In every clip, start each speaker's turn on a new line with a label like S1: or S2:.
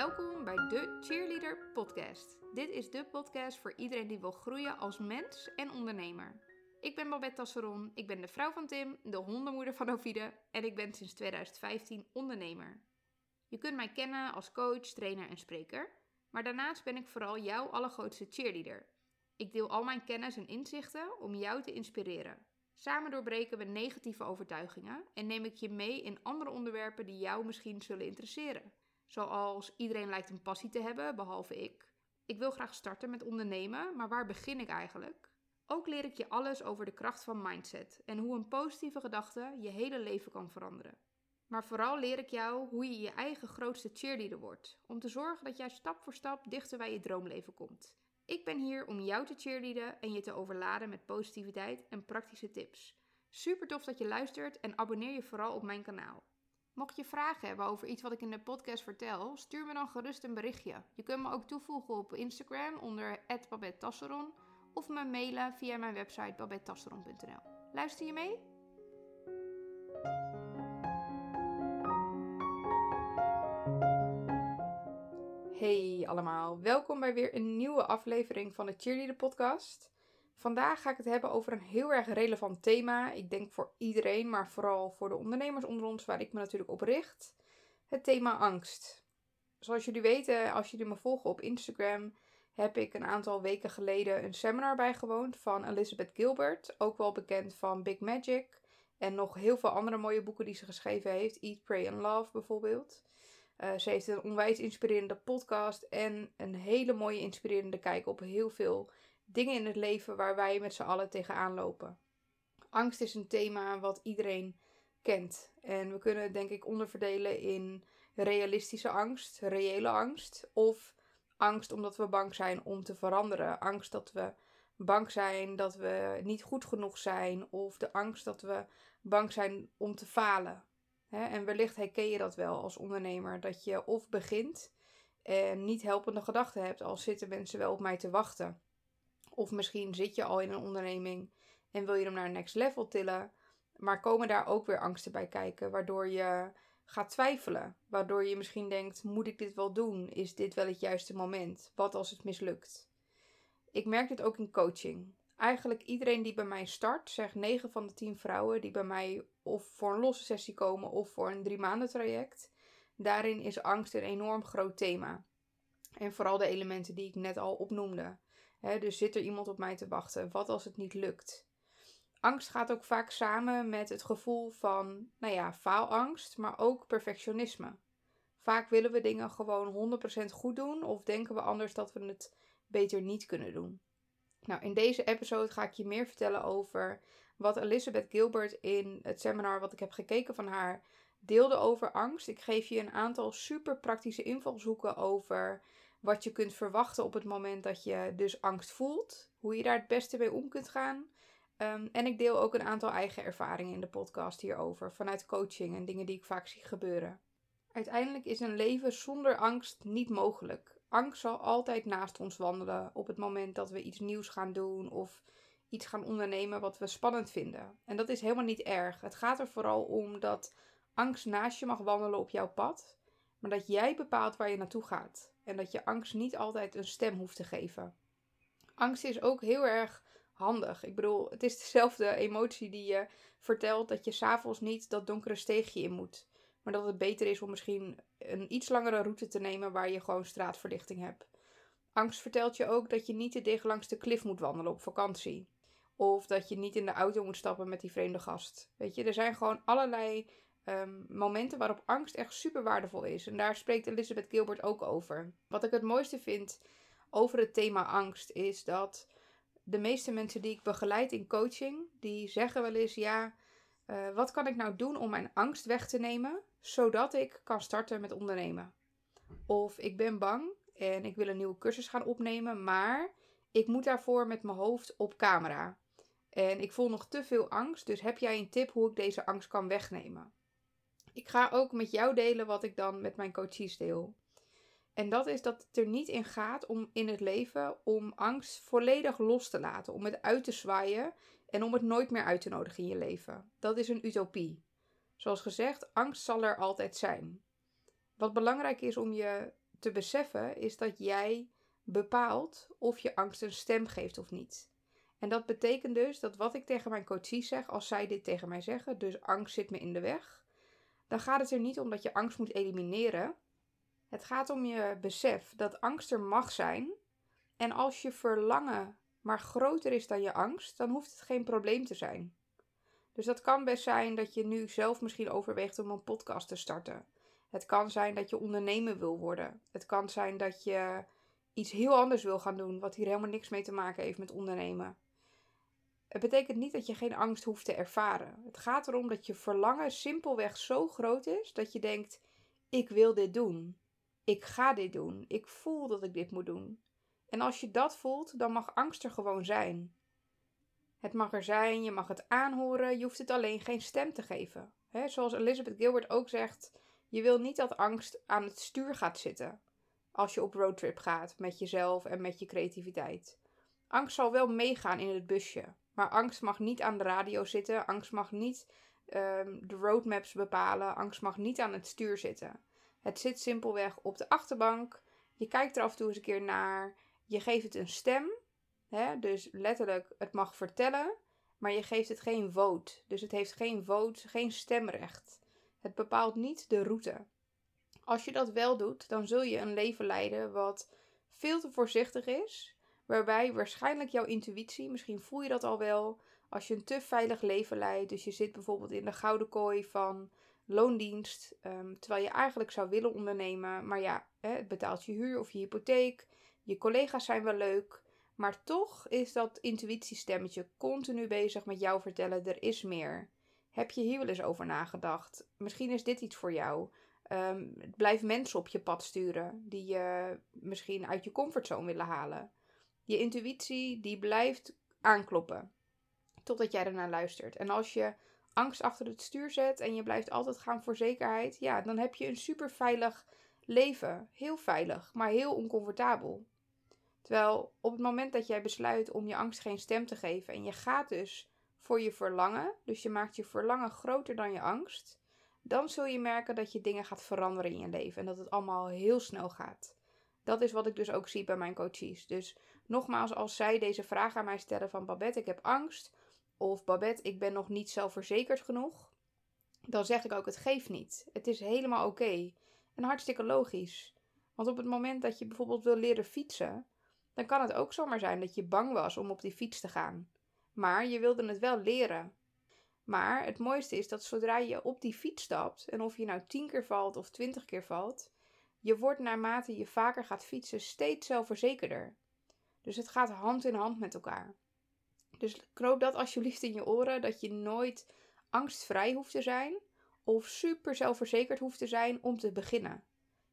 S1: Welkom bij de Cheerleader Podcast. Dit is de podcast voor iedereen die wil groeien als mens en ondernemer. Ik ben Babette Tasseron, ik ben de vrouw van Tim, de hondenmoeder van Ovide en ik ben sinds 2015 ondernemer. Je kunt mij kennen als coach, trainer en spreker, maar daarnaast ben ik vooral jouw allergrootste cheerleader. Ik deel al mijn kennis en inzichten om jou te inspireren. Samen doorbreken we negatieve overtuigingen en neem ik je mee in andere onderwerpen die jou misschien zullen interesseren. Zoals iedereen lijkt een passie te hebben, behalve ik. Ik wil graag starten met ondernemen, maar waar begin ik eigenlijk? Ook leer ik je alles over de kracht van mindset en hoe een positieve gedachte je hele leven kan veranderen. Maar vooral leer ik jou hoe je je eigen grootste cheerleader wordt, om te zorgen dat jij stap voor stap dichter bij je droomleven komt. Ik ben hier om jou te cheerleaden en je te overladen met positiviteit en praktische tips. Super tof dat je luistert en abonneer je vooral op mijn kanaal. Mocht je vragen hebben over iets wat ik in de podcast vertel, stuur me dan gerust een berichtje. Je kunt me ook toevoegen op Instagram onder @babettasseron of me mailen via mijn website babettasseron.nl. Luister je mee? Hey allemaal, welkom bij weer een nieuwe aflevering van de Cheerleader Podcast. Vandaag ga ik het hebben over een heel erg relevant thema. Ik denk voor iedereen, maar vooral voor de ondernemers onder ons, waar ik me natuurlijk op richt. Het thema angst. Zoals jullie weten, als jullie me volgen op Instagram, heb ik een aantal weken geleden een seminar bijgewoond van Elizabeth Gilbert, ook wel bekend van Big Magic. En nog heel veel andere mooie boeken die ze geschreven heeft. Eat, Pray and Love bijvoorbeeld. Uh, ze heeft een onwijs inspirerende podcast en een hele mooie inspirerende kijk op heel veel dingen in het leven waar wij met z'n allen tegenaan lopen. Angst is een thema wat iedereen kent. En we kunnen het denk ik onderverdelen in realistische angst, reële angst. Of angst omdat we bang zijn om te veranderen. Angst dat we bang zijn dat we niet goed genoeg zijn. Of de angst dat we bang zijn om te falen. en wellicht herken je dat wel als ondernemer. Dat je of begint en niet helpende gedachten hebt. Als zitten mensen wel op mij te wachten. Of misschien zit je al in een onderneming en wil je hem naar een next level tillen. Maar komen daar ook weer angsten bij kijken, waardoor je gaat twijfelen. Waardoor je misschien denkt: moet ik dit wel doen? Is dit wel het juiste moment? Wat als het mislukt? Ik merk dit ook in coaching. Eigenlijk iedereen die bij mij start, zegt 9 van de 10 vrouwen die bij mij of voor een losse sessie komen of voor een drie maanden traject. Daarin is angst een enorm groot thema. En vooral de elementen die ik net al opnoemde dus zit er iemand op mij te wachten? Wat als het niet lukt? Angst gaat ook vaak samen met het gevoel van, nou ja, faalangst, maar ook perfectionisme. Vaak willen we dingen gewoon 100% goed doen of denken we anders dat we het beter niet kunnen doen. Nou, in deze episode ga ik je meer vertellen over wat Elizabeth Gilbert in het seminar wat ik heb gekeken van haar deelde over angst. Ik geef je een aantal super praktische invalshoeken over wat je kunt verwachten op het moment dat je dus angst voelt. Hoe je daar het beste mee om kunt gaan. Ehm, en ik deel ook een aantal eigen ervaringen in de podcast hierover. Vanuit coaching en dingen die ik vaak zie gebeuren. Uiteindelijk is een leven zonder angst niet mogelijk. Angst zal altijd naast ons wandelen op het moment dat we iets nieuws gaan doen of iets gaan ondernemen wat we spannend vinden. En dat is helemaal niet erg. Het gaat er vooral om dat angst naast je mag wandelen op jouw pad, maar dat jij bepaalt waar je naartoe gaat. En dat je angst niet altijd een stem hoeft te geven. Angst is ook heel erg handig. Ik bedoel, het is dezelfde emotie die je vertelt dat je s'avonds niet dat donkere steegje in moet. Maar dat het beter is om misschien een iets langere route te nemen waar je gewoon straatverlichting hebt. Angst vertelt je ook dat je niet te dicht langs de klif moet wandelen op vakantie. Of dat je niet in de auto moet stappen met die vreemde gast. Weet je, er zijn gewoon allerlei um, momenten waarop angst echt super waardevol is. En daar spreekt Elizabeth Gilbert ook over. Wat ik het mooiste vind over het thema angst is dat de meeste mensen die ik begeleid in coaching, die zeggen wel eens ja, uh, wat kan ik nou doen om mijn angst weg te nemen, zodat ik kan starten met ondernemen? Of ik ben bang en ik wil een nieuwe cursus gaan opnemen, maar ik moet daarvoor met mijn hoofd op camera. En ik voel nog te veel angst, dus heb jij een tip hoe ik deze angst kan wegnemen? Ik ga ook met jou delen wat ik dan met mijn coaches deel. En dat is dat het er niet in gaat om in het leven om angst volledig los te laten, om het uit te zwaaien en om het nooit meer uit te nodigen in je leven. Dat is een utopie. Zoals gezegd, angst zal er altijd zijn. Wat belangrijk is om je te beseffen is dat jij bepaalt of je angst een stem geeft of niet. En dat betekent dus dat wat ik tegen mijn coaches zeg, als zij dit tegen mij zeggen, dus angst zit me in de weg, dan gaat het er niet om dat je angst moet elimineren. Het gaat om je besef dat angst er mag zijn. En als je verlangen maar groter is dan je angst, dan hoeft het geen probleem te zijn. Dus dat kan best zijn dat je nu zelf misschien overweegt om een podcast te starten. Het kan zijn dat je ondernemer wil worden. Het kan zijn dat je iets heel anders wil gaan doen, wat hier helemaal niks mee te maken heeft met ondernemen. Het betekent niet dat je geen angst hoeft te ervaren. Het gaat erom dat je verlangen simpelweg zo groot is dat je denkt: ik wil dit doen. Ik ga dit doen. Ik voel dat ik dit moet doen. En als je dat voelt, dan mag angst er gewoon zijn. Het mag er zijn, je mag het aanhoren, je hoeft het alleen geen stem te geven. zoals Elizabeth Gilbert ook zegt, je wil niet dat angst aan het stuur gaat zitten als je op roadtrip gaat met jezelf en met je creativiteit. Angst zal wel meegaan in het busje, maar angst mag niet aan de radio zitten, angst mag niet um, de roadmaps bepalen, angst mag niet aan het stuur zitten. Het zit simpelweg op de achterbank, je kijkt er af en toe eens een keer naar, je geeft het een stem, hè? dus letterlijk het mag vertellen, maar je geeft het geen vote. Dus het heeft geen vote, geen stemrecht. Het bepaalt niet de route. Als je dat wel doet, dan zul je een leven leiden wat veel te voorzichtig is, waarbij waarschijnlijk jouw intuïtie, misschien voel je dat al wel, als je een te veilig leven leidt, dus je zit bijvoorbeeld in de gouden kooi van loondienst, um, terwijl je eigenlijk zou willen ondernemen, maar ja, het betaalt je huur of je hypotheek, je collega's zijn wel leuk, maar toch is dat intuïtiestemmetje continu bezig met jou vertellen: er is meer. Heb je hier wel eens over nagedacht? Misschien is dit iets voor jou. Um, blijf mensen op je pad sturen die je misschien uit je comfortzone willen halen. Je intuïtie die blijft aankloppen totdat jij ernaar luistert. En als je angst achter het stuur zet en je blijft altijd gaan voor zekerheid, ja, dan heb je een super veilig leven. Heel veilig, maar heel oncomfortabel. Terwijl op het moment dat jij besluit om je angst geen stem te geven en je gaat dus voor je verlangen, dus je maakt je verlangen groter dan je angst, dan zul je merken dat je dingen gaat veranderen in je leven en dat het allemaal heel snel gaat. Dat is wat ik dus ook zie bij mijn coaches. Dus nogmaals, als zij deze vraag aan mij stellen van Babette, ik heb angst, of Babette, ik ben nog niet zelfverzekerd genoeg, dan zeg ik ook, het geeft niet. Het is helemaal oké en hartstikke logisch. Want op het moment dat je bijvoorbeeld wil leren fietsen, dan kan het ook zomaar zijn dat je bang was om op die fiets te gaan. Maar je wilde het wel leren. Maar het mooiste is dat zodra je op die fiets stapt, en of je nou 10 keer valt of 20 keer valt, je wordt naarmate je vaker gaat fietsen steeds zelfverzekerder. Dus het gaat hand in hand met elkaar. Dus knoop dat alsjeblieft in je oren dat je nooit angstvrij hoeft te zijn of super zelfverzekerd hoeft te zijn om te beginnen.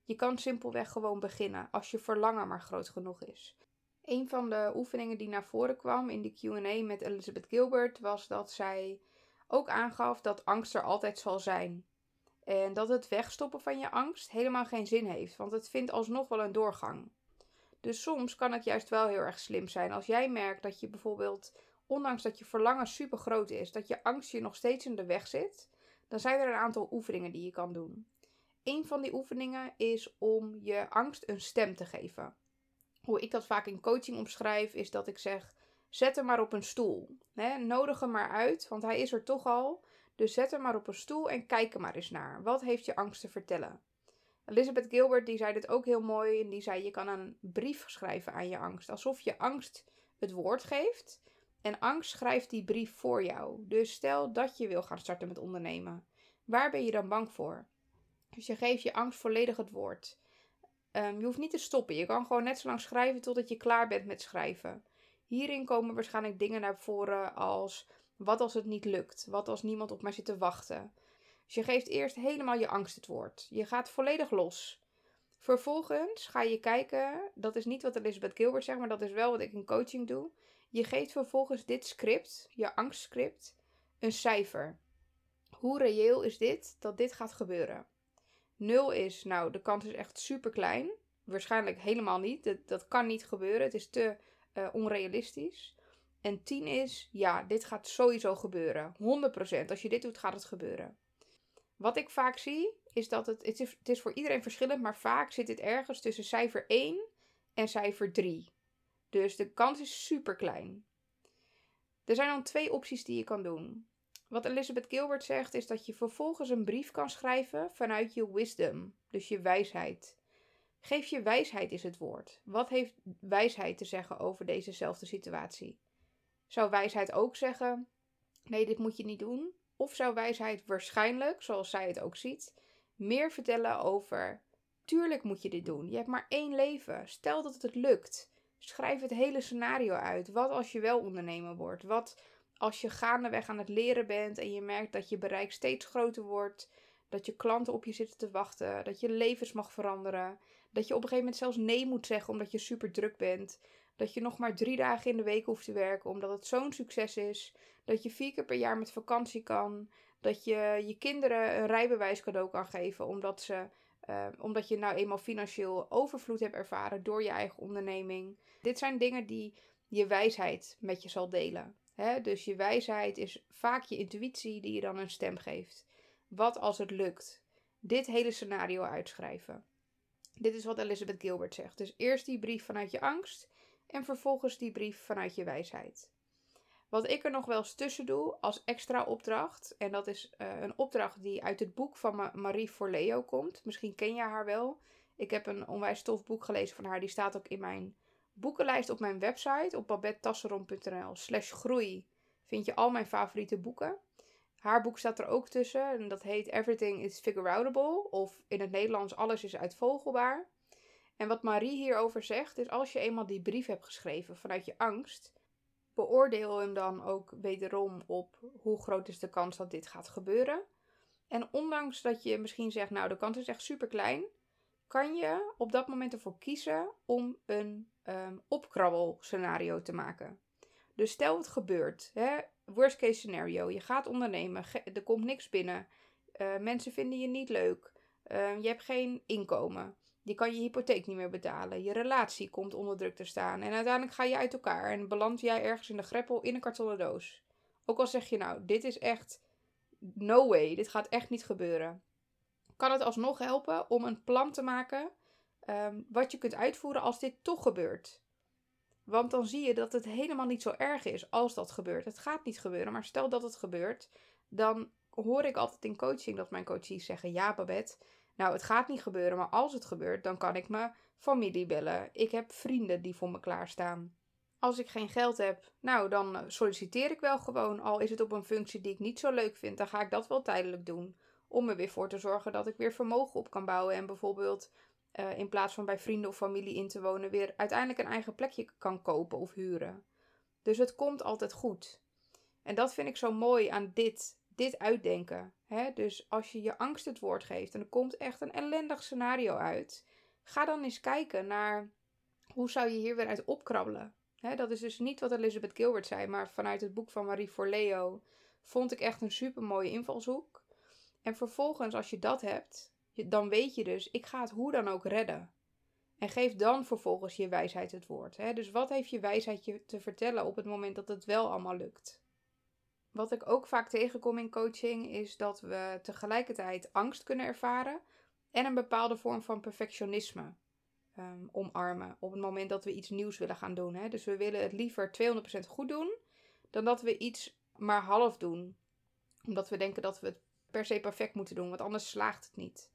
S1: Je kan simpelweg gewoon beginnen als je verlangen maar groot genoeg is. Een van de oefeningen die naar voren kwam in de QA met Elizabeth Gilbert was dat zij ook aangaf dat angst er altijd zal zijn. En dat het wegstoppen van je angst helemaal geen zin heeft, want het vindt alsnog wel een doorgang. Dus soms kan het juist wel heel erg slim zijn als jij merkt dat je bijvoorbeeld, ondanks dat je verlangen super groot is, dat je angst je nog steeds in de weg zit, dan zijn er een aantal oefeningen die je kan doen. Een van die oefeningen is om je angst een stem te geven. Hoe ik dat vaak in coaching omschrijf, is dat ik zeg: zet hem maar op een stoel. Nodig hem maar uit, want hij is er toch al. Dus zet hem maar op een stoel en kijk er maar eens naar. Wat heeft je angst te vertellen? Elizabeth Gilbert die zei dit ook heel mooi. En die zei: Je kan een brief schrijven aan je angst. Alsof je angst het woord geeft. En angst schrijft die brief voor jou. Dus stel dat je wil gaan starten met ondernemen. Waar ben je dan bang voor? Dus je geeft je angst volledig het woord. Ehm, je hoeft niet te stoppen. Je kan gewoon net zo lang schrijven totdat je klaar bent met schrijven. Hierin komen waarschijnlijk dingen naar voren als: wat als het niet lukt? Wat als niemand op mij zit te wachten? Dus je geeft eerst helemaal je angst het woord. Je gaat volledig los. Vervolgens ga je kijken, dat is niet wat Elizabeth Gilbert zegt, maar dat is wel wat ik in coaching doe. Je geeft vervolgens dit script, je angstscript, een cijfer. Hoe reëel is dit dat dit gaat gebeuren? 0 is, nou, de kans is echt super klein. Waarschijnlijk helemaal niet. Dat, dat kan niet gebeuren. Het is te uh, onrealistisch. En 10 is, ja, dit gaat sowieso gebeuren. 100%. Als je dit doet, gaat het gebeuren. Wat ik vaak zie, is dat het, het is, het is voor iedereen verschillend, maar vaak zit het ergens tussen cijfer 1 en cijfer 3. Dus de kans is super klein. Er zijn dan twee opties die je kan doen. Wat Elizabeth Gilbert zegt is dat je vervolgens een brief kan schrijven vanuit je wisdom, dus je wijsheid. Geef je wijsheid is het woord. Wat heeft wijsheid te zeggen over dezezelfde situatie? Zou wijsheid ook zeggen: nee, dit moet je niet doen? Of zou wijsheid waarschijnlijk, zoals zij het ook ziet, meer vertellen over: tuurlijk moet je dit doen. Je hebt maar één leven. Stel dat het lukt. Schrijf het hele scenario uit. Wat als je wel ondernemer wordt? Wat als je gaandeweg aan het leren bent en je merkt dat je bereik steeds groter wordt, dat je klanten op je zitten te wachten, dat je levens mag veranderen, dat je op een gegeven moment zelfs nee moet zeggen omdat je super druk bent, dat je nog maar drie dagen in de week hoeft te werken omdat het zo'n succes is, dat je vier keer per jaar met vakantie kan, dat je je kinderen een rijbewijs cadeau kan geven omdat ze uh, omdat je nou eenmaal financieel overvloed hebt ervaren door je eigen onderneming. Dit zijn dingen die je wijsheid met je zal delen. Hè? Dus je wijsheid is vaak je intuïtie die je dan een stem geeft. Wat als het lukt? Dit hele scenario uitschrijven. Dit is wat Elizabeth Gilbert zegt. Dus eerst die brief vanuit je angst en vervolgens die brief vanuit je wijsheid. Wat ik er nog wel eens tussen doe als extra opdracht, en dat is uh, een opdracht die uit het boek van Marie Forleo komt. Misschien ken je haar wel. Ik heb een onwijs tof boek gelezen van haar. Die staat ook in mijn boekenlijst op mijn website op babettasseron.nl slash groei. Vind je al mijn favoriete boeken. Haar boek staat er ook tussen en dat heet Everything is Figureoutable. Of in het Nederlands Alles is uitvogelbaar. En wat Marie hierover zegt is als je eenmaal die brief hebt geschreven vanuit je angst beoordeel hem dan ook wederom op hoe groot is de kans dat dit gaat gebeuren. En ondanks dat je misschien zegt, nou de kans is echt super klein, kan je op dat moment ervoor kiezen om een um, opkrabbel scenario te maken. Dus stel het gebeurt, hè, worst case scenario, je gaat ondernemen, er komt niks binnen, uh, mensen vinden je niet leuk, uh, je hebt geen inkomen. Je kan je hypotheek niet meer betalen. Je relatie komt onder druk te staan. En uiteindelijk ga je uit elkaar en beland jij ergens in de greppel in een kartonnen doos. Ook al zeg je nou, dit is echt no way, dit gaat echt niet gebeuren. Kan het alsnog helpen om een plan te maken um, wat je kunt uitvoeren als dit toch gebeurt. Want dan zie je dat het helemaal niet zo erg is als dat gebeurt. Het gaat niet gebeuren, maar stel dat het gebeurt, dan hoor ik altijd in coaching dat mijn coaches zeggen: Ja, Babette, nou, het gaat niet gebeuren, maar als het gebeurt, dan kan ik mijn familie bellen. Ik heb vrienden die voor me klaarstaan. Als ik geen geld heb, nou, dan solliciteer ik wel gewoon. Al is het op een functie die ik niet zo leuk vind, dan ga ik dat wel tijdelijk doen. Om er weer voor te zorgen dat ik weer vermogen op kan bouwen. En bijvoorbeeld uh, in plaats van bij vrienden of familie in te wonen, weer uiteindelijk een eigen plekje kan kopen of huren. Dus het komt altijd goed. En dat vind ik zo mooi aan dit dit uitdenken. Hè? Dus als je je angst het woord geeft en er komt echt een ellendig scenario uit, ga dan eens kijken naar hoe zou je hier weer uit opkrabbelen. Hè, dat is dus niet wat Elizabeth Gilbert zei, maar vanuit het boek van Marie Forleo vond ik echt een super mooie invalshoek. En vervolgens, als je dat hebt, dan weet je dus, ik ga het hoe dan ook redden. En geef dan vervolgens je wijsheid het woord. Hè? Dus wat heeft je wijsheid je te vertellen op het moment dat het wel allemaal lukt? Wat ik ook vaak tegenkom in coaching is dat we tegelijkertijd angst kunnen ervaren en een bepaalde vorm van perfectionisme um, omarmen op het moment dat we iets nieuws willen gaan doen. Hè? Dus we willen het liever 200% goed doen dan dat we iets maar half doen, omdat we denken dat we het per se perfect moeten doen, want anders slaagt het niet.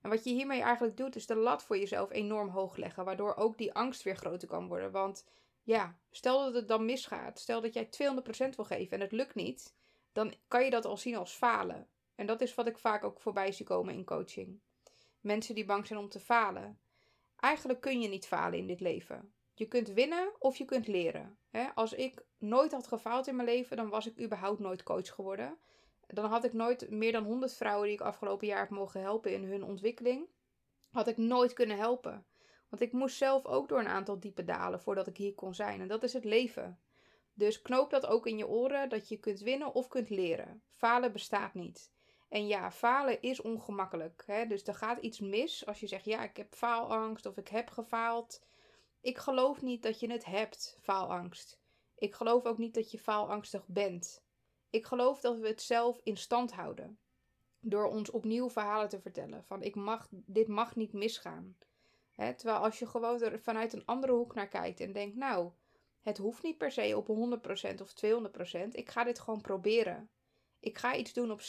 S1: En wat je hiermee eigenlijk doet, is de lat voor jezelf enorm hoog leggen, waardoor ook die angst weer groter kan worden. Want ja, stel dat het dan misgaat. Stel dat jij 200% wil geven en het lukt niet. Dan kan je dat al zien als falen. En dat is wat ik vaak ook voorbij zie komen in coaching. Mensen die bang zijn om te falen. Eigenlijk kun je niet falen in dit leven. Je kunt winnen of je kunt leren. Als ik nooit had gefaald in mijn leven, dan was ik überhaupt nooit coach geworden. Dan had ik nooit meer dan 100 vrouwen die ik afgelopen jaar heb mogen helpen in hun ontwikkeling. Had ik nooit kunnen helpen. Want ik moest zelf ook door een aantal diepe dalen voordat ik hier kon zijn. En dat is het leven. Dus knoop dat ook in je oren dat je kunt winnen of kunt leren. Falen bestaat niet. En ja, falen is ongemakkelijk. Hè? Dus er gaat iets mis als je zegt: Ja, ik heb faalangst of ik heb gefaald. Ik geloof niet dat je het hebt, faalangst. Ik geloof ook niet dat je faalangstig bent. Ik geloof dat we het zelf in stand houden. door ons opnieuw verhalen te vertellen. Van ik mag, dit mag niet misgaan. Terwijl als je gewoon er vanuit een andere hoek naar kijkt en denkt, nou, het hoeft niet per se op 100% of 200%. Ik ga dit gewoon proberen. Ik ga iets doen op 60%.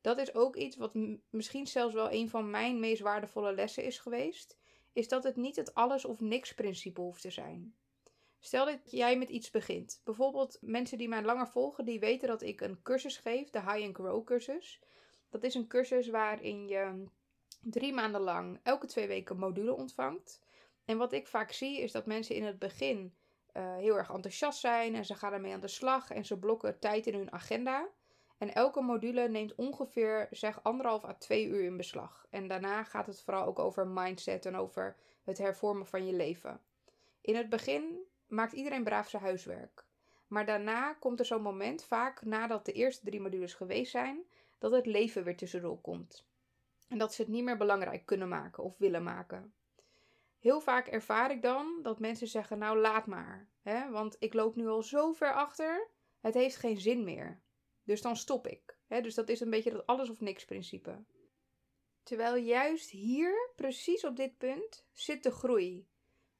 S1: Dat is ook iets wat misschien zelfs wel een van mijn meest waardevolle lessen is geweest. Is dat het niet het alles of niks principe hoeft te zijn. Stel dat jij met iets begint. Bijvoorbeeld mensen die mij langer volgen, die weten dat ik een cursus geef, de High and Grow cursus. Dat is een cursus waarin je drie maanden lang elke twee weken module ontvangt. En wat ik vaak zie is dat mensen in het begin uh, heel erg enthousiast zijn en ze gaan ermee aan de slag en ze blokken tijd in hun agenda. En elke module neemt ongeveer zeg anderhalf à twee uur in beslag. En daarna gaat het vooral ook over mindset en over het hervormen van je leven. In het begin maakt iedereen braaf zijn huiswerk. Maar daarna komt er zo'n moment, vaak nadat de eerste drie modules geweest zijn, dat het leven weer tussendoor komt. En dat ze het niet meer belangrijk kunnen maken of willen maken. Heel vaak ervaar ik dan dat mensen zeggen: Nou, laat maar. Hè, want ik loop nu al zo ver achter, het heeft geen zin meer. Dus dan stop ik. Hè, dus dat is een beetje dat alles of niks principe. Terwijl juist hier, precies op dit punt, zit de groei.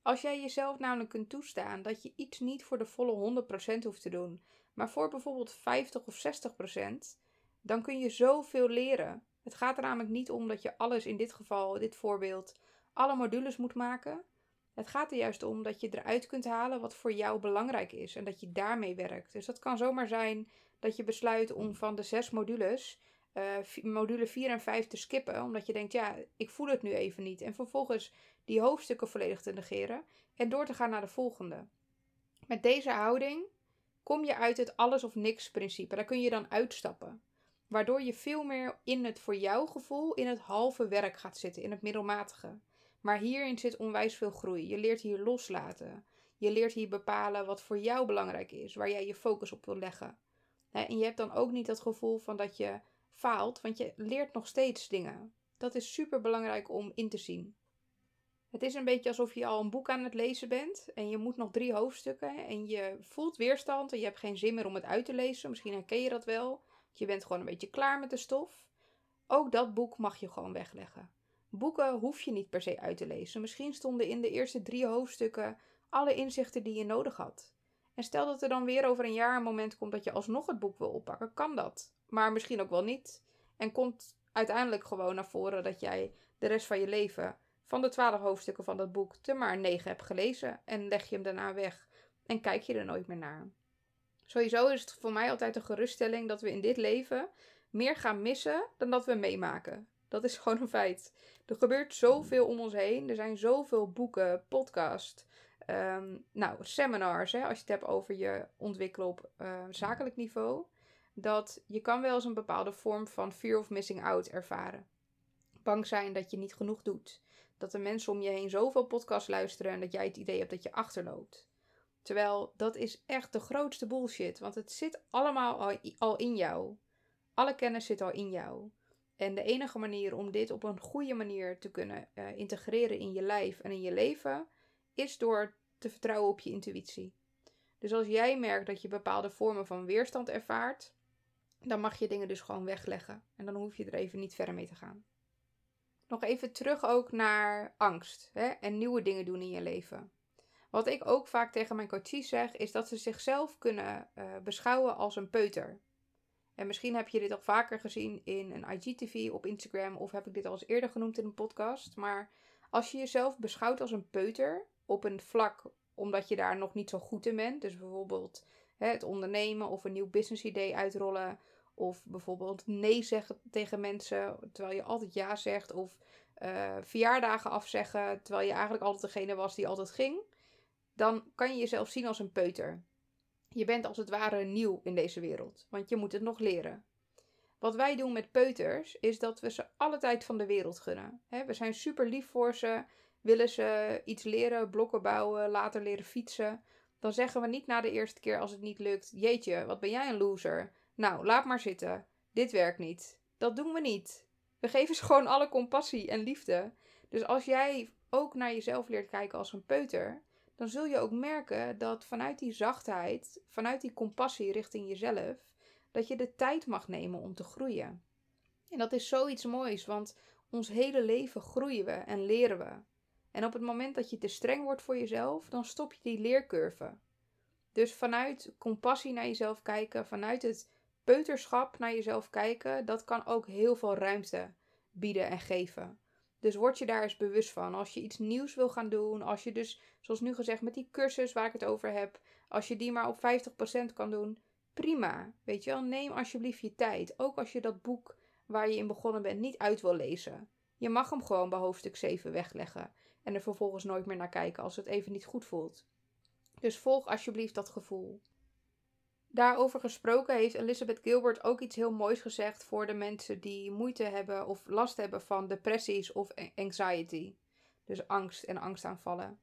S1: Als jij jezelf namelijk kunt toestaan dat je iets niet voor de volle 100% hoeft te doen, maar voor bijvoorbeeld 50 of 60%, dan kun je zoveel leren. Het gaat er namelijk niet om dat je alles in dit geval, dit voorbeeld, alle modules moet maken. Het gaat er juist om dat je eruit kunt halen wat voor jou belangrijk is en dat je daarmee werkt. Dus dat kan zomaar zijn dat je besluit om van de zes modules uh, module 4 en 5 te skippen, omdat je denkt, ja, ik voel het nu even niet. En vervolgens die hoofdstukken volledig te negeren en door te gaan naar de volgende. Met deze houding kom je uit het alles of niks principe. Daar kun je dan uitstappen. Waardoor je veel meer in het voor jou gevoel in het halve werk gaat zitten, in het middelmatige. Maar hierin zit onwijs veel groei. Je leert hier loslaten. Je leert hier bepalen wat voor jou belangrijk is, waar jij je focus op wil leggen. En je hebt dan ook niet het gevoel van dat je faalt, want je leert nog steeds dingen. Dat is super belangrijk om in te zien. Het is een beetje alsof je al een boek aan het lezen bent en je moet nog drie hoofdstukken en je voelt weerstand en je hebt geen zin meer om het uit te lezen. Misschien herken je dat wel. Je bent gewoon een beetje klaar met de stof. Ook dat boek mag je gewoon wegleggen. Boeken hoef je niet per se uit te lezen. Misschien stonden in de eerste drie hoofdstukken alle inzichten die je nodig had. En stel dat er dan weer over een jaar een moment komt dat je alsnog het boek wil oppakken, kan dat. Maar misschien ook wel niet. En komt uiteindelijk gewoon naar voren dat jij de rest van je leven van de twaalf hoofdstukken van dat boek te maar negen hebt gelezen. En leg je hem daarna weg en kijk je er nooit meer naar. Sowieso is het voor mij altijd een geruststelling dat we in dit leven meer gaan missen dan dat we meemaken. Dat is gewoon een feit. Er gebeurt zoveel om ons heen. Er zijn zoveel boeken, podcasts, um, nou, seminars, hè, als je het hebt over je ontwikkelen op uh, zakelijk niveau. Dat je kan wel eens een bepaalde vorm van fear of missing out ervaren. Bang zijn dat je niet genoeg doet. Dat de mensen om je heen zoveel podcasts luisteren en dat jij het idee hebt dat je achterloopt. Terwijl dat is echt de grootste bullshit. Want het zit allemaal al in jou. Alle kennis zit al in jou. En de enige manier om dit op een goede manier te kunnen uh, integreren in je lijf en in je leven, is door te vertrouwen op je intuïtie. Dus als jij merkt dat je bepaalde vormen van weerstand ervaart, dan mag je dingen dus gewoon wegleggen. En dan hoef je er even niet verder mee te gaan. Nog even terug ook naar angst hè, en nieuwe dingen doen in je leven. Wat ik ook vaak tegen mijn coaches zeg, is dat ze zichzelf kunnen uh, beschouwen als een peuter. En misschien heb je dit al vaker gezien in een IGTV op Instagram of heb ik dit al eens eerder genoemd in een podcast. Maar als je jezelf beschouwt als een peuter op een vlak omdat je daar nog niet zo goed in bent, dus bijvoorbeeld hè, het ondernemen of een nieuw business idee uitrollen of bijvoorbeeld nee zeggen tegen mensen terwijl je altijd ja zegt of uh, verjaardagen afzeggen terwijl je eigenlijk altijd degene was die altijd ging, dan kan je jezelf zien als een peuter. Je bent als het ware nieuw in deze wereld, want je moet het nog leren. Wat wij doen met peuters is dat we ze alle tijd van de wereld gunnen. we zijn super lief voor ze, willen ze iets leren, blokken bouwen, later leren fietsen. Dan zeggen we niet na de eerste keer als het niet lukt: Jeetje, wat ben jij een loser? Nou, laat maar zitten. Dit werkt niet. Dat doen we niet. We geven ze gewoon alle compassie en liefde. Dus als jij ook naar jezelf leert kijken als een peuter, dan zul je ook merken dat vanuit die zachtheid, vanuit die compassie richting jezelf, dat je de tijd mag nemen om te groeien. En dat is zoiets moois, want ons hele leven groeien we en leren we. En op het moment dat je te streng wordt voor jezelf, dan stop je die leercurve. Dus vanuit compassie naar jezelf kijken, vanuit het peuterschap naar jezelf kijken, dat kan ook heel veel ruimte bieden en geven. Dus word je daar eens bewust van. Als je iets nieuws wil gaan doen, als je dus, zoals nu gezegd, met die cursus waar ik het over heb, als je die maar op 50% kan doen, prima. Weet je wel, neem alsjeblieft je tijd. Ook als je dat boek waar je in begonnen bent niet uit wil lezen. Je mag hem gewoon bij hoofdstuk 7 wegleggen en er vervolgens nooit meer naar kijken als het even niet goed voelt. Dus volg alsjeblieft dat gevoel. Daarover gesproken heeft Elizabeth Gilbert ook iets heel moois gezegd voor de mensen die moeite hebben of last hebben van depressies of anxiety. Dus angst en angstaanvallen.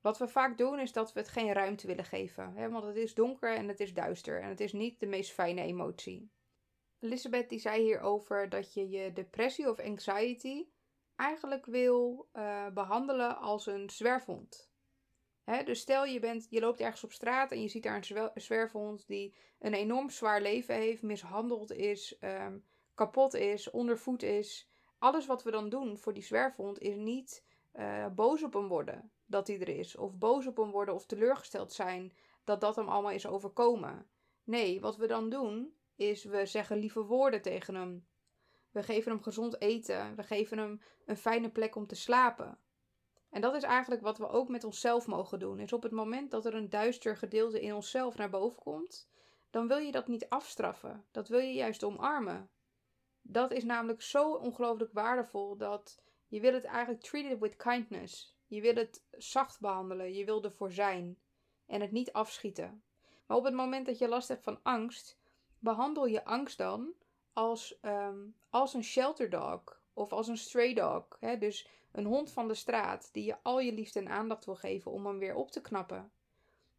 S1: Wat we vaak doen is dat we het geen ruimte willen geven. Hè? Want het is donker en het is duister en het is niet de meest fijne emotie. Elizabeth die zei hierover dat je je depressie of anxiety eigenlijk wil uh, behandelen als een zwerfhond dus stel je, bent, je loopt ergens op straat en je ziet daar een zwerfhond die een enorm zwaar leven heeft, mishandeld is, ehm, kapot is, ondervoed is. Alles wat we dan doen voor die zwerfhond is niet uh, boos op hem worden dat hij er is. Of boos op hem worden of teleurgesteld zijn dat dat hem allemaal is overkomen. Nee, wat we dan doen is we zeggen lieve woorden tegen hem. We geven hem gezond eten. We geven hem een fijne plek om te slapen. En dat is eigenlijk wat we ook met onszelf mogen doen. Is op het moment dat er een duister gedeelte in onszelf naar boven komt, dan wil je dat niet afstraffen. Dat wil je juist omarmen. Dat is namelijk zo ongelooflijk waardevol dat je wil het eigenlijk treat it with kindness. Je wil het zacht behandelen. Je wil ervoor zijn. En het niet afschieten. Maar op het moment dat je last hebt van angst, behandel je angst dan als, um, als een shelter dog of als een stray dog. Hè? Dus een hond van de straat die je al je liefde en aandacht wil geven om hem weer op te knappen.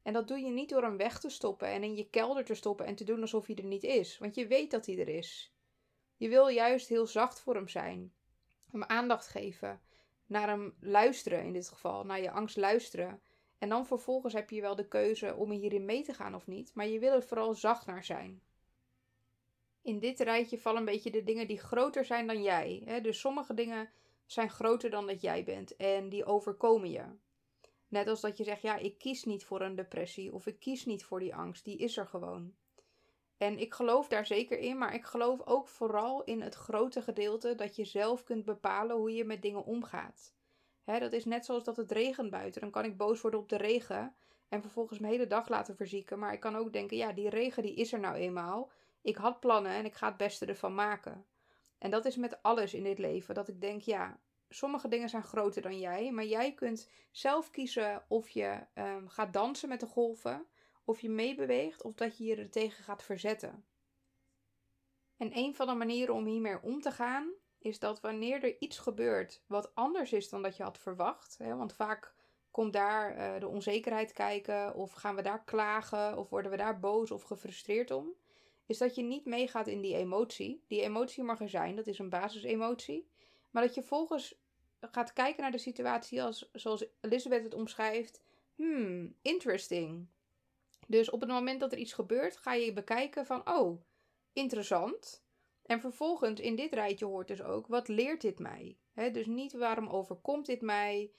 S1: En dat doe je niet door hem weg te stoppen en in je kelder te stoppen en te doen alsof hij er niet is, want je weet dat hij er is. Je wil juist heel zacht voor hem zijn, hem aandacht geven, naar hem luisteren in dit geval, naar je angst luisteren. En dan vervolgens heb je wel de keuze om hierin mee te gaan of niet, maar je wil er vooral zacht naar zijn. In dit rijtje vallen een beetje de dingen die groter zijn dan jij. Hè? Dus sommige dingen zijn groter dan dat jij bent en die overkomen je. Net als dat je zegt, ja, ik kies niet voor een depressie of ik kies niet voor die angst, die is er gewoon. En ik geloof daar zeker in, maar ik geloof ook vooral in het grote gedeelte dat je zelf kunt bepalen hoe je met dingen omgaat. Hè, dat is net zoals dat het regent buiten. Dan kan ik boos worden op de regen en vervolgens mijn hele dag laten verzieken. Maar ik kan ook denken, ja, die regen die is er nou eenmaal. Ik had plannen en ik ga het beste ervan maken. En dat is met alles in dit leven. Dat ik denk, ja, sommige dingen zijn groter dan jij. Maar jij kunt zelf kiezen of je um, gaat dansen met de golven. Of je meebeweegt. Of dat je je er tegen gaat verzetten. En een van de manieren om hiermee om te gaan. Is dat wanneer er iets gebeurt wat anders is dan dat je had verwacht. Hè, want vaak komt daar uh, de onzekerheid kijken. Of gaan we daar klagen. Of worden we daar boos of gefrustreerd om is dat je niet meegaat in die emotie. Die emotie mag er zijn, dat is een basisemotie. Maar dat je volgens gaat kijken naar de situatie als, zoals Elizabeth het omschrijft. Hmm, interesting. Dus op het moment dat er iets gebeurt, ga je bekijken van, oh, interessant. En vervolgens in dit rijtje hoort dus ook, wat leert dit mij? dus niet waarom overkomt dit mij,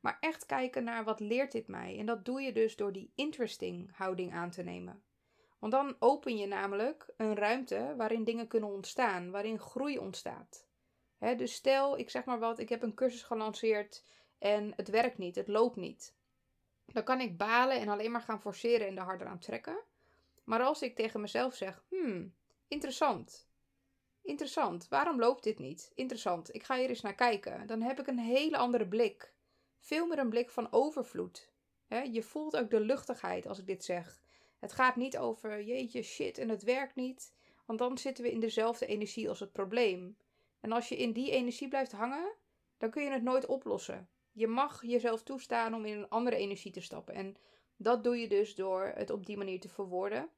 S1: maar echt kijken naar wat leert dit mij. En dat doe je dus door die interesting houding aan te nemen. Want dan open je namelijk een ruimte waarin dingen kunnen ontstaan, waarin groei ontstaat. dus stel, ik zeg maar wat, ik heb een cursus gelanceerd en het werkt niet, het loopt niet. Dan kan ik balen en alleen maar gaan forceren en de harder aan trekken. Maar als ik tegen mezelf zeg, hmm, interessant. Interessant, waarom loopt dit niet? Interessant, ik ga hier eens naar kijken. Dan heb ik een hele andere blik. Veel meer een blik van overvloed. je voelt ook de luchtigheid als ik dit zeg. Het gaat niet over jeetje shit en het werkt niet, want dan zitten we in dezelfde energie als het probleem. En als je in die energie blijft hangen, dan kun je het nooit oplossen. Je mag jezelf toestaan om in een andere energie te stappen. En dat doe je dus door het op die manier te verwoorden.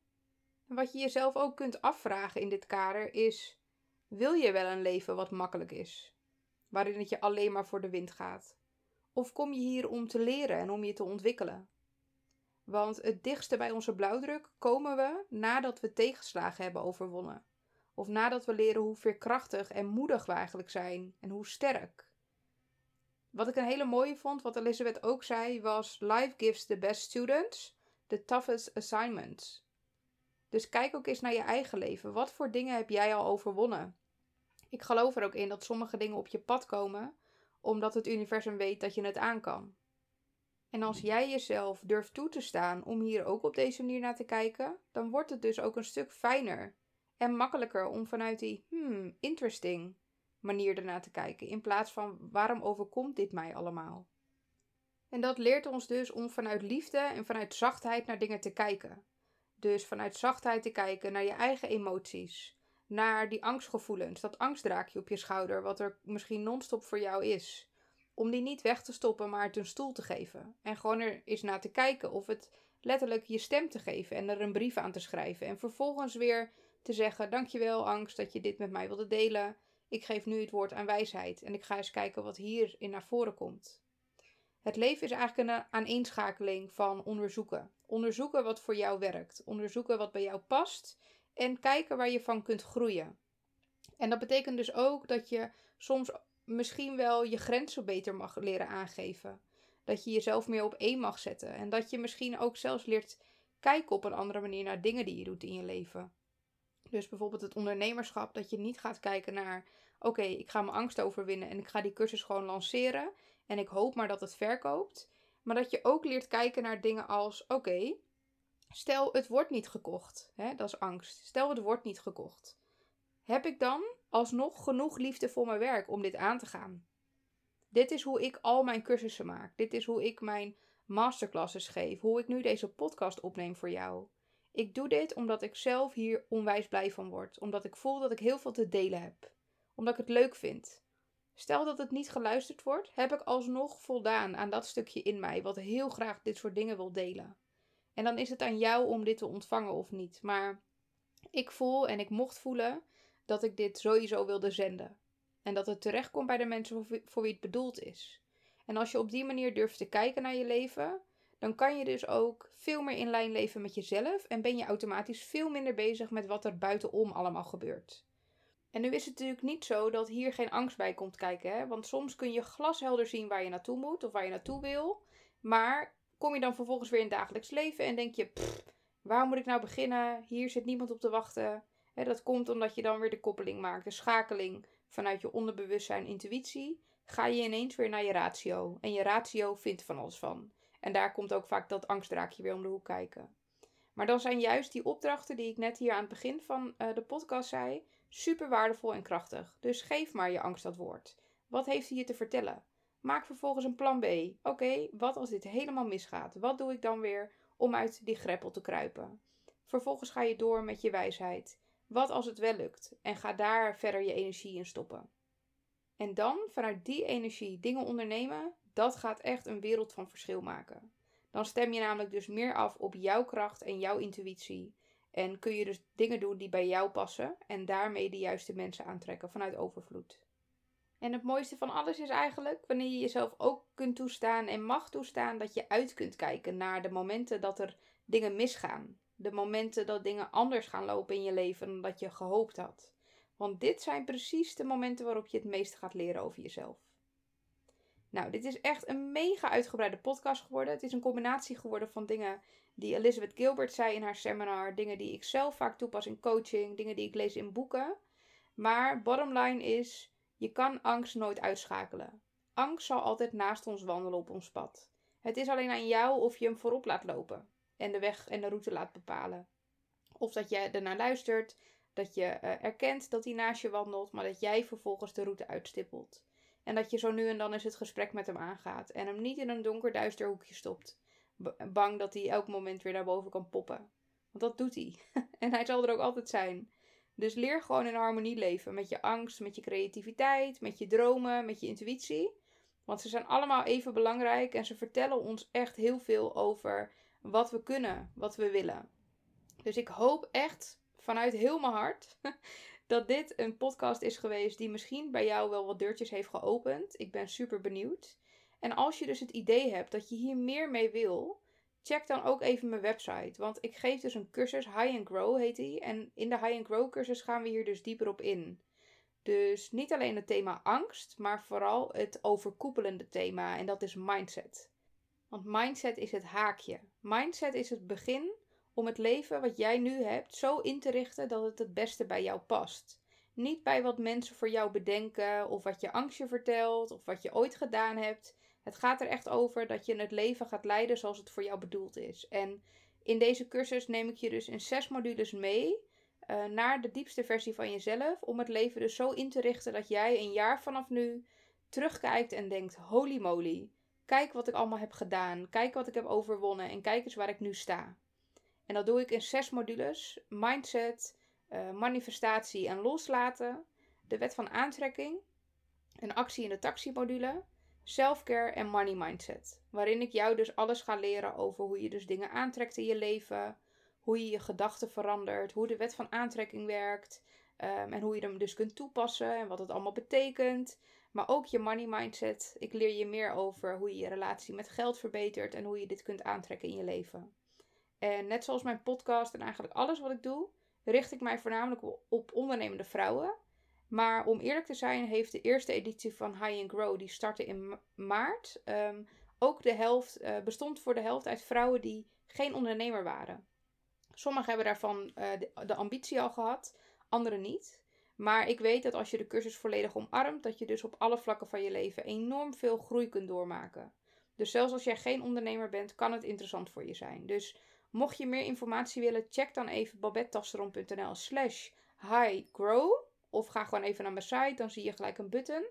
S1: En wat je jezelf ook kunt afvragen in dit kader is: wil je wel een leven wat makkelijk is? Waarin het je alleen maar voor de wind gaat? Of kom je hier om te leren en om je te ontwikkelen? Want het dichtste bij onze blauwdruk komen we nadat we tegenslagen hebben overwonnen. Of nadat we leren hoe veerkrachtig en moedig we eigenlijk zijn en hoe sterk. Wat ik een hele mooie vond, wat Elizabeth ook zei, was: Life gives the best students the toughest assignments. Dus kijk ook eens naar je eigen leven. Wat voor dingen heb jij al overwonnen? Ik geloof er ook in dat sommige dingen op je pad komen omdat het universum weet dat je het aan kan. En als jij jezelf durft toe te staan om hier ook op deze manier naar te kijken, dan wordt het dus ook een stuk fijner en makkelijker om vanuit die hmm, interesting manier ernaar te kijken, in plaats van waarom overkomt dit mij allemaal? En dat leert ons dus om vanuit liefde en vanuit zachtheid naar dingen te kijken. Dus vanuit zachtheid te kijken naar je eigen emoties, naar die angstgevoelens, dat angstdraakje op je schouder, wat er misschien non-stop voor jou is. Om die niet weg te stoppen, maar het een stoel te geven. En gewoon er eens naar te kijken of het letterlijk je stem te geven en er een brief aan te schrijven. En vervolgens weer te zeggen: Dankjewel, angst, dat je dit met mij wilde delen. Ik geef nu het woord aan wijsheid en ik ga eens kijken wat hierin naar voren komt. Het leven is eigenlijk een aaneenschakeling van onderzoeken. Onderzoeken wat voor jou werkt, onderzoeken wat bij jou past en kijken waar je van kunt groeien. En dat betekent dus ook dat je soms misschien wel je grenzen beter mag leren aangeven. Dat je jezelf meer op één mag zetten. En dat je misschien ook zelfs leert kijken op een andere manier naar dingen die je doet in je leven. Dus bijvoorbeeld het ondernemerschap, dat je niet gaat kijken naar: oké, ik ga mijn angst overwinnen en ik ga die cursus gewoon lanceren. En ik hoop maar dat het verkoopt. Maar dat je ook leert kijken naar dingen als: oké, stel het wordt niet gekocht. Hè, dat is angst. Stel het wordt niet gekocht. Heb ik dan alsnog genoeg liefde voor mijn werk om dit aan te gaan? Dit is hoe ik al mijn cursussen maak. Dit is hoe ik mijn masterclasses geef. Hoe ik nu deze podcast opneem voor jou. Ik doe dit omdat ik zelf hier onwijs blij van word. Omdat ik voel dat ik heel veel te delen heb. Omdat ik het leuk vind. Stel dat het niet geluisterd wordt, heb ik alsnog voldaan aan dat stukje in mij wat heel graag dit soort dingen wil delen. En dan is het aan jou om dit te ontvangen of niet. Maar ik voel en ik mocht voelen dat ik dit sowieso wilde zenden. En dat het terechtkomt bij de mensen voor wie het bedoeld is. En als je op die manier durft te kijken naar je leven, dan kan je dus ook veel meer in lijn leven met jezelf en ben je automatisch veel minder bezig met wat er buitenom allemaal gebeurt. En nu is het natuurlijk niet zo dat hier geen angst bij komt kijken, hè? want soms kun je glashelder zien waar je naartoe moet of waar je naartoe wil, maar kom je dan vervolgens weer in het dagelijks leven en denk je, waar moet ik nou beginnen? Hier zit niemand op te wachten. Dat komt omdat je dan weer de koppeling maakt, de schakeling vanuit je onderbewustzijn, intuïtie, ga je ineens weer naar je ratio. En je ratio vindt van alles van. En daar komt ook vaak dat angstdraakje weer om de hoek kijken. Maar dan zijn juist die opdrachten die ik net hier aan het begin van uh, de podcast zei, super waardevol en krachtig. Dus geef maar je angst dat woord. Wat heeft hij je te vertellen? Maak vervolgens een plan B. Oké, wat als dit helemaal misgaat? Wat doe ik dan weer om uit die greppel te kruipen? Vervolgens ga je door met je wijsheid. Wat als het wel lukt? En ga daar verder je energie in stoppen. En dan vanuit die energie dingen ondernemen, dat gaat echt een wereld van verschil maken. Dan stem je namelijk dus meer af op jouw kracht en jouw intuïtie. En kun je dus dingen doen die bij jou passen en daarmee de juiste mensen aantrekken vanuit overvloed. En het mooiste van alles is eigenlijk wanneer je jezelf ook kunt toestaan en mag toestaan dat je uit kunt kijken naar de momenten dat er dingen misgaan. De momenten dat dingen anders gaan lopen in je leven dan dat je gehoopt had. Want dit zijn precies de momenten waarop je het meeste gaat leren over jezelf. Nou, dit is echt een mega uitgebreide podcast geworden. Het is een combinatie geworden van dingen die Elizabeth Gilbert zei in haar seminar, dingen die ik zelf vaak toepas in coaching, dingen die ik lees in boeken. Maar bottom line is, je kan angst nooit uitschakelen. Angst zal altijd naast ons wandelen op ons pad. Het is alleen aan jou of je hem voorop laat lopen en de weg en de route laat bepalen. Of dat je ernaar luistert, dat je uh, erkent dat hij naast je wandelt, maar dat jij vervolgens de route uitstippelt. En dat je zo nu en dan eens het gesprek met hem aangaat en hem niet in een donker duister hoekje stopt. bang dat hij elk moment weer naar boven kan poppen. Want dat doet hij. en hij zal er ook altijd zijn. Dus leer gewoon in harmonie leven met je angst, met je creativiteit, met je dromen, met je intuïtie. Want ze zijn allemaal even belangrijk en ze vertellen ons echt heel veel over wat we kunnen, wat we willen. Dus ik hoop echt vanuit heel mijn hart dat dit een podcast is geweest die misschien bij jou wel wat deurtjes heeft geopend. Ik ben super benieuwd. En als je dus het idee hebt dat je hier meer mee wil, check dan ook even mijn website. Want ik geef dus een cursus, High and Grow heet die. En in de High and Grow cursus gaan we hier dus dieper op in. Dus niet alleen het thema angst, maar vooral het overkoepelende thema. En dat is mindset. Want mindset is het haakje. Mindset is het begin om het leven wat jij nu hebt zo in te richten dat het het beste bij jou past. Niet bij wat mensen voor jou bedenken, of wat je angst je vertelt, of wat je ooit gedaan hebt. Het gaat er echt over dat je het leven gaat leiden zoals het voor jou bedoeld is. En in deze cursus neem ik je dus in zes modules mee uh, naar de diepste versie van jezelf. Om het leven dus zo in te richten dat jij een jaar vanaf nu terugkijkt en denkt: holy moly, kijk wat ik allemaal heb gedaan. Kijk wat ik heb overwonnen en kijk eens waar ik nu sta. En dat doe ik in zes modules: mindset, uh, manifestatie en loslaten, de wet van aantrekking, een actie in de taxi-module, selfcare en money mindset. Waarin ik jou dus alles ga leren over hoe je dus dingen aantrekt in je leven, hoe je je gedachten verandert, hoe de wet van aantrekking werkt um, en hoe je hem dus kunt toepassen en wat het allemaal betekent. Maar ook je money mindset. Ik leer je meer over hoe je je relatie met geld verbetert en hoe je dit kunt aantrekken in je leven. En net zoals mijn podcast en eigenlijk alles wat ik doe, richt ik mij voornamelijk op ondernemende vrouwen. Maar om eerlijk te zijn, heeft de eerste editie van High and Grow, die startte in maart, um, ook de helft, uh, bestond voor de helft uit vrouwen die geen ondernemer waren. Sommigen hebben daarvan uh, de, de, ambitie al gehad, anderen niet. Maar ik weet dat als je de cursus volledig omarmt, dat je dus op alle vlakken van je leven enorm veel groei kunt doormaken. Dus zelfs als jij geen ondernemer bent, kan het interessant voor je zijn. Dus mocht je meer informatie willen, check dan even babettetasseron.nl slash highgrow. Of ga gewoon even naar mijn site, dan zie je gelijk een button.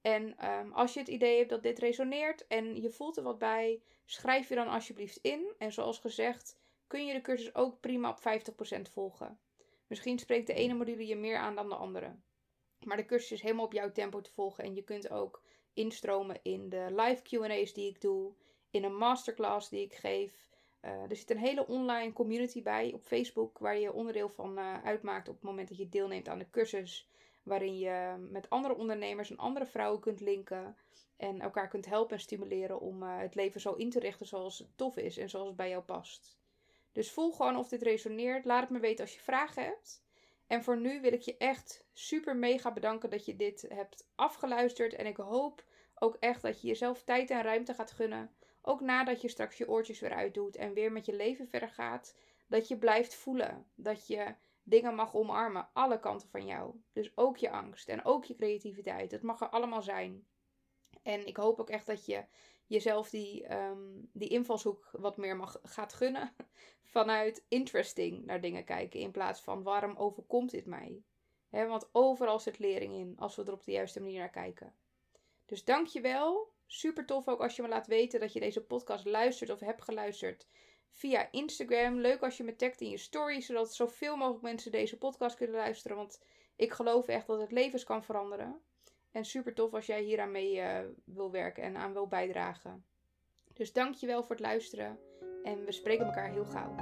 S1: En um, als je het idee hebt dat dit resoneert en je voelt er wat bij, schrijf je dan alsjeblieft in. En zoals gezegd, kun je de cursus ook prima op 50% volgen. Misschien spreekt de ene module je meer aan dan de andere. Maar de cursus is helemaal op jouw tempo te volgen en je kunt ook instromen in de live QA's die ik doe, in een masterclass die ik geef. Uh, er zit een hele online community bij op Facebook waar je onderdeel van uh, uitmaakt op het moment dat je deelneemt aan de cursus. Waarin je met andere ondernemers en andere vrouwen kunt linken en elkaar kunt helpen en stimuleren om uh, het leven zo in te richten zoals het tof is en zoals het bij jou past. Dus voel gewoon of dit resoneert. Laat het me weten als je vragen hebt. En voor nu wil ik je echt super mega bedanken dat je dit hebt afgeluisterd. En ik hoop ook echt dat je jezelf tijd en ruimte gaat gunnen. Ook nadat je straks je oortjes weer uitdoet en weer met je leven verder gaat. Dat je blijft voelen. Dat je dingen mag omarmen. Alle kanten van jou. Dus ook je angst en ook je creativiteit. Het mag er allemaal zijn. En ik hoop ook echt dat je jezelf die, um, die invalshoek wat meer mag, gaat gunnen. Vanuit interesting naar dingen kijken. In plaats van waarom overkomt dit mij? He, want overal zit lering in als we er op de juiste manier naar kijken. Dus dankjewel. Super tof ook als je me laat weten dat je deze podcast luistert of hebt geluisterd via Instagram. Leuk als je me tagt in je stories, zodat zoveel mogelijk mensen deze podcast kunnen luisteren. Want ik geloof echt dat het levens kan veranderen. En super tof als jij hier aan mee uh, wil werken en aan wil bijdragen. Dus dank je wel voor het luisteren. En we spreken elkaar heel gauw.